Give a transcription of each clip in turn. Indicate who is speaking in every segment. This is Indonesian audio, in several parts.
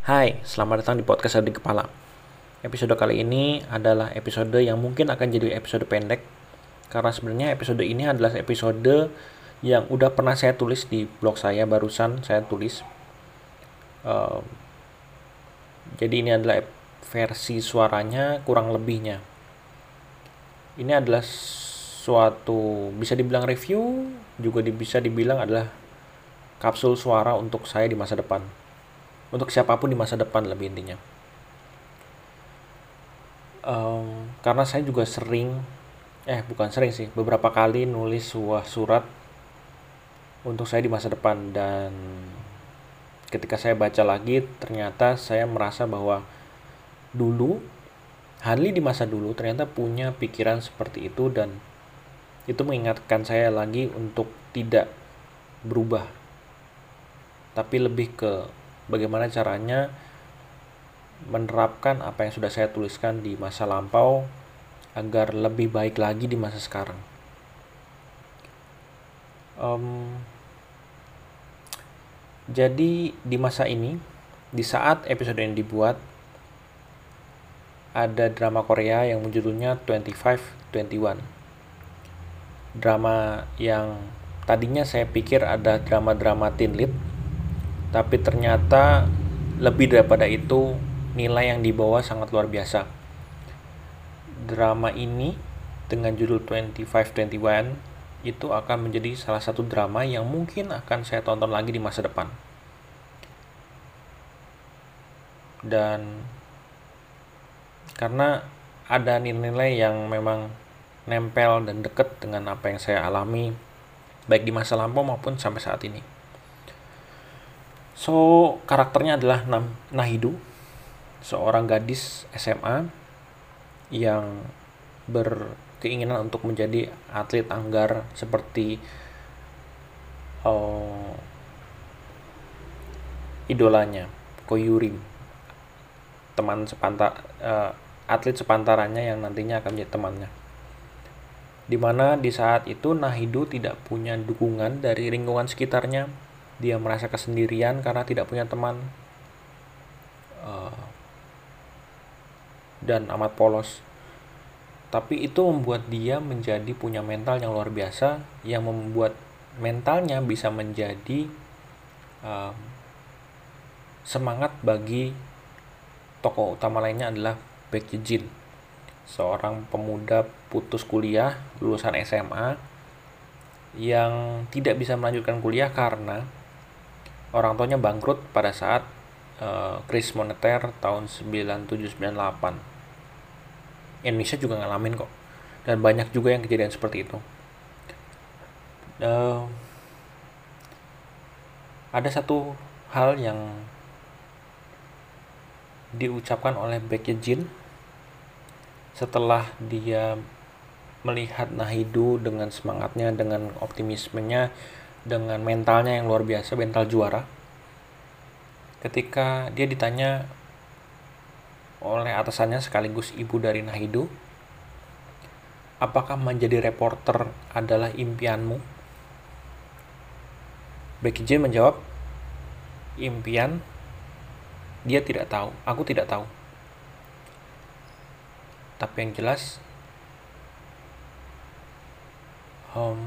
Speaker 1: Hai, selamat datang di podcast Adi Kepala. Episode kali ini adalah episode yang mungkin akan jadi episode pendek karena sebenarnya episode ini adalah episode yang udah pernah saya tulis di blog saya barusan saya tulis. Uh, jadi ini adalah versi suaranya kurang lebihnya. Ini adalah suatu bisa dibilang review juga bisa dibilang adalah kapsul suara untuk saya di masa depan untuk siapa pun di masa depan lebih intinya. Um, karena saya juga sering eh bukan sering sih beberapa kali nulis sebuah surat untuk saya di masa depan. Dan ketika saya baca lagi ternyata saya merasa bahwa dulu Hanli di masa dulu ternyata punya pikiran seperti itu. Dan itu mengingatkan saya lagi untuk tidak berubah. Tapi lebih ke bagaimana caranya menerapkan apa yang sudah saya tuliskan di masa lampau agar lebih baik lagi di masa sekarang. Um, jadi di masa ini, di saat episode ini dibuat, ada drama Korea yang judulnya 2521. Drama yang tadinya saya pikir ada drama-drama teen lead, tapi ternyata lebih daripada itu nilai yang dibawa sangat luar biasa. Drama ini dengan judul 2521 itu akan menjadi salah satu drama yang mungkin akan saya tonton lagi di masa depan. Dan karena ada nilai-nilai yang memang nempel dan dekat dengan apa yang saya alami baik di masa lampau maupun sampai saat ini. So, karakternya adalah Nahidu, seorang gadis SMA yang berkeinginan untuk menjadi atlet anggar seperti uh, idolanya, Koyurim, teman sepantar uh, atlet sepantarannya yang nantinya akan menjadi temannya. Di mana di saat itu Nahidu tidak punya dukungan dari lingkungan sekitarnya, dia merasa kesendirian karena tidak punya teman. Uh, dan amat polos. Tapi itu membuat dia menjadi punya mental yang luar biasa yang membuat mentalnya bisa menjadi uh, semangat bagi tokoh utama lainnya adalah Baek Jin seorang pemuda putus kuliah lulusan SMA yang tidak bisa melanjutkan kuliah karena orang tuanya bangkrut pada saat uh, moneter tahun 9798. Indonesia juga ngalamin kok. Dan banyak juga yang kejadian seperti itu. Uh, ada satu hal yang diucapkan oleh Baekje Jin setelah dia melihat Nahidu dengan semangatnya, dengan optimismenya, dengan mentalnya yang luar biasa, mental juara. Ketika dia ditanya oleh atasannya sekaligus ibu dari Nahidu, apakah menjadi reporter adalah impianmu? Becky J menjawab, impian dia tidak tahu, aku tidak tahu. Tapi yang jelas, um,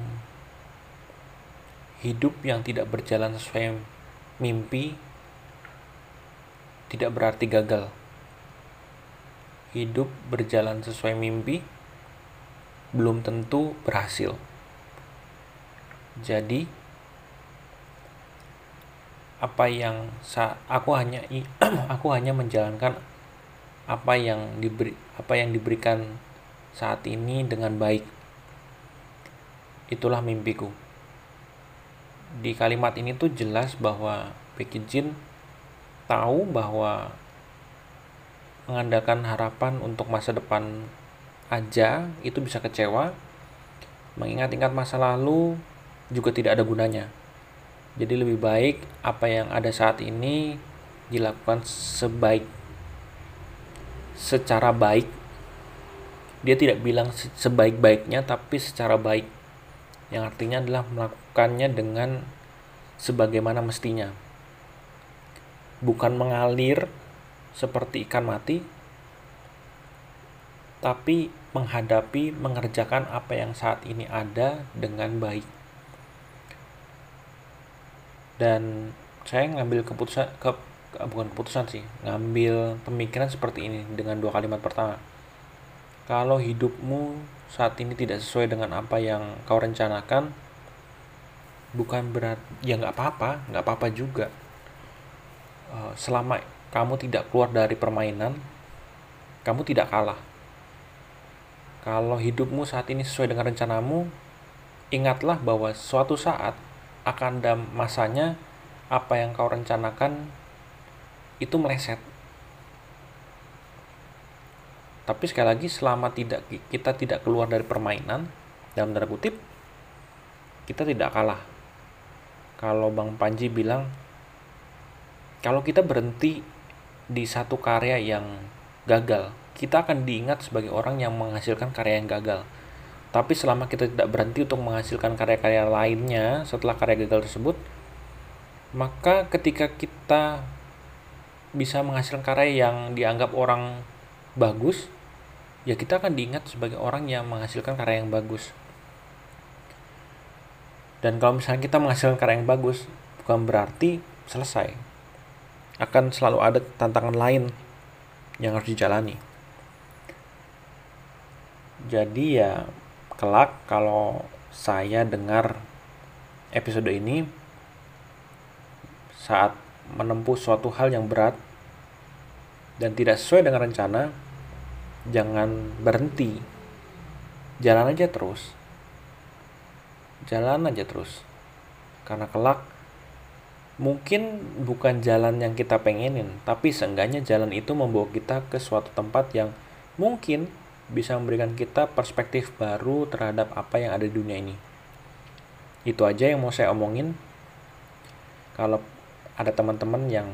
Speaker 1: hidup yang tidak berjalan sesuai mimpi tidak berarti gagal. Hidup berjalan sesuai mimpi belum tentu berhasil. Jadi apa yang aku hanya aku hanya menjalankan apa yang diberi apa yang diberikan saat ini dengan baik. Itulah mimpiku di kalimat ini tuh jelas bahwa Becky Jin tahu bahwa mengandalkan harapan untuk masa depan aja itu bisa kecewa. Mengingat-ingat masa lalu juga tidak ada gunanya. Jadi lebih baik apa yang ada saat ini dilakukan sebaik secara baik. Dia tidak bilang sebaik-baiknya tapi secara baik yang artinya adalah melakukannya dengan sebagaimana mestinya. bukan mengalir seperti ikan mati, tapi menghadapi, mengerjakan apa yang saat ini ada dengan baik. Dan saya ngambil keputusan, ke, bukan keputusan sih, ngambil pemikiran seperti ini dengan dua kalimat pertama. Kalau hidupmu saat ini tidak sesuai dengan apa yang kau rencanakan, bukan berat, ya nggak apa-apa, nggak apa-apa juga. Eh, selama kamu tidak keluar dari permainan, kamu tidak kalah kalau hidupmu saat ini sesuai dengan rencanamu, ingatlah bahwa suatu saat akan ada masanya apa yang kau rencanakan itu meleset. Tapi sekali lagi selama tidak kita tidak keluar dari permainan dalam tanda kutip kita tidak kalah. Kalau Bang Panji bilang kalau kita berhenti di satu karya yang gagal, kita akan diingat sebagai orang yang menghasilkan karya yang gagal. Tapi selama kita tidak berhenti untuk menghasilkan karya-karya lainnya setelah karya gagal tersebut, maka ketika kita bisa menghasilkan karya yang dianggap orang bagus, ya kita akan diingat sebagai orang yang menghasilkan karya yang bagus. Dan kalau misalnya kita menghasilkan karya yang bagus, bukan berarti selesai. Akan selalu ada tantangan lain yang harus dijalani jadi ya kelak kalau saya dengar episode ini saat menempuh suatu hal yang berat dan tidak sesuai dengan rencana jangan berhenti jalan aja terus jalan aja terus karena kelak mungkin bukan jalan yang kita pengenin tapi seenggaknya jalan itu membawa kita ke suatu tempat yang mungkin bisa memberikan kita perspektif baru terhadap apa yang ada di dunia ini. Itu aja yang mau saya omongin. Kalau ada teman-teman yang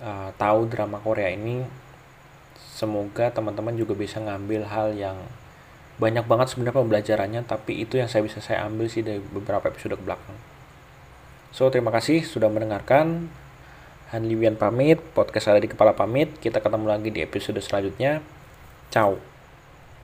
Speaker 1: uh, tahu drama Korea ini, semoga teman-teman juga bisa ngambil hal yang banyak banget sebenarnya pembelajarannya, tapi itu yang saya bisa saya ambil sih dari beberapa episode ke belakang. So, terima kasih sudah mendengarkan. Han Liwian pamit, podcast ada di kepala pamit. Kita ketemu lagi di episode selanjutnya. Ciao.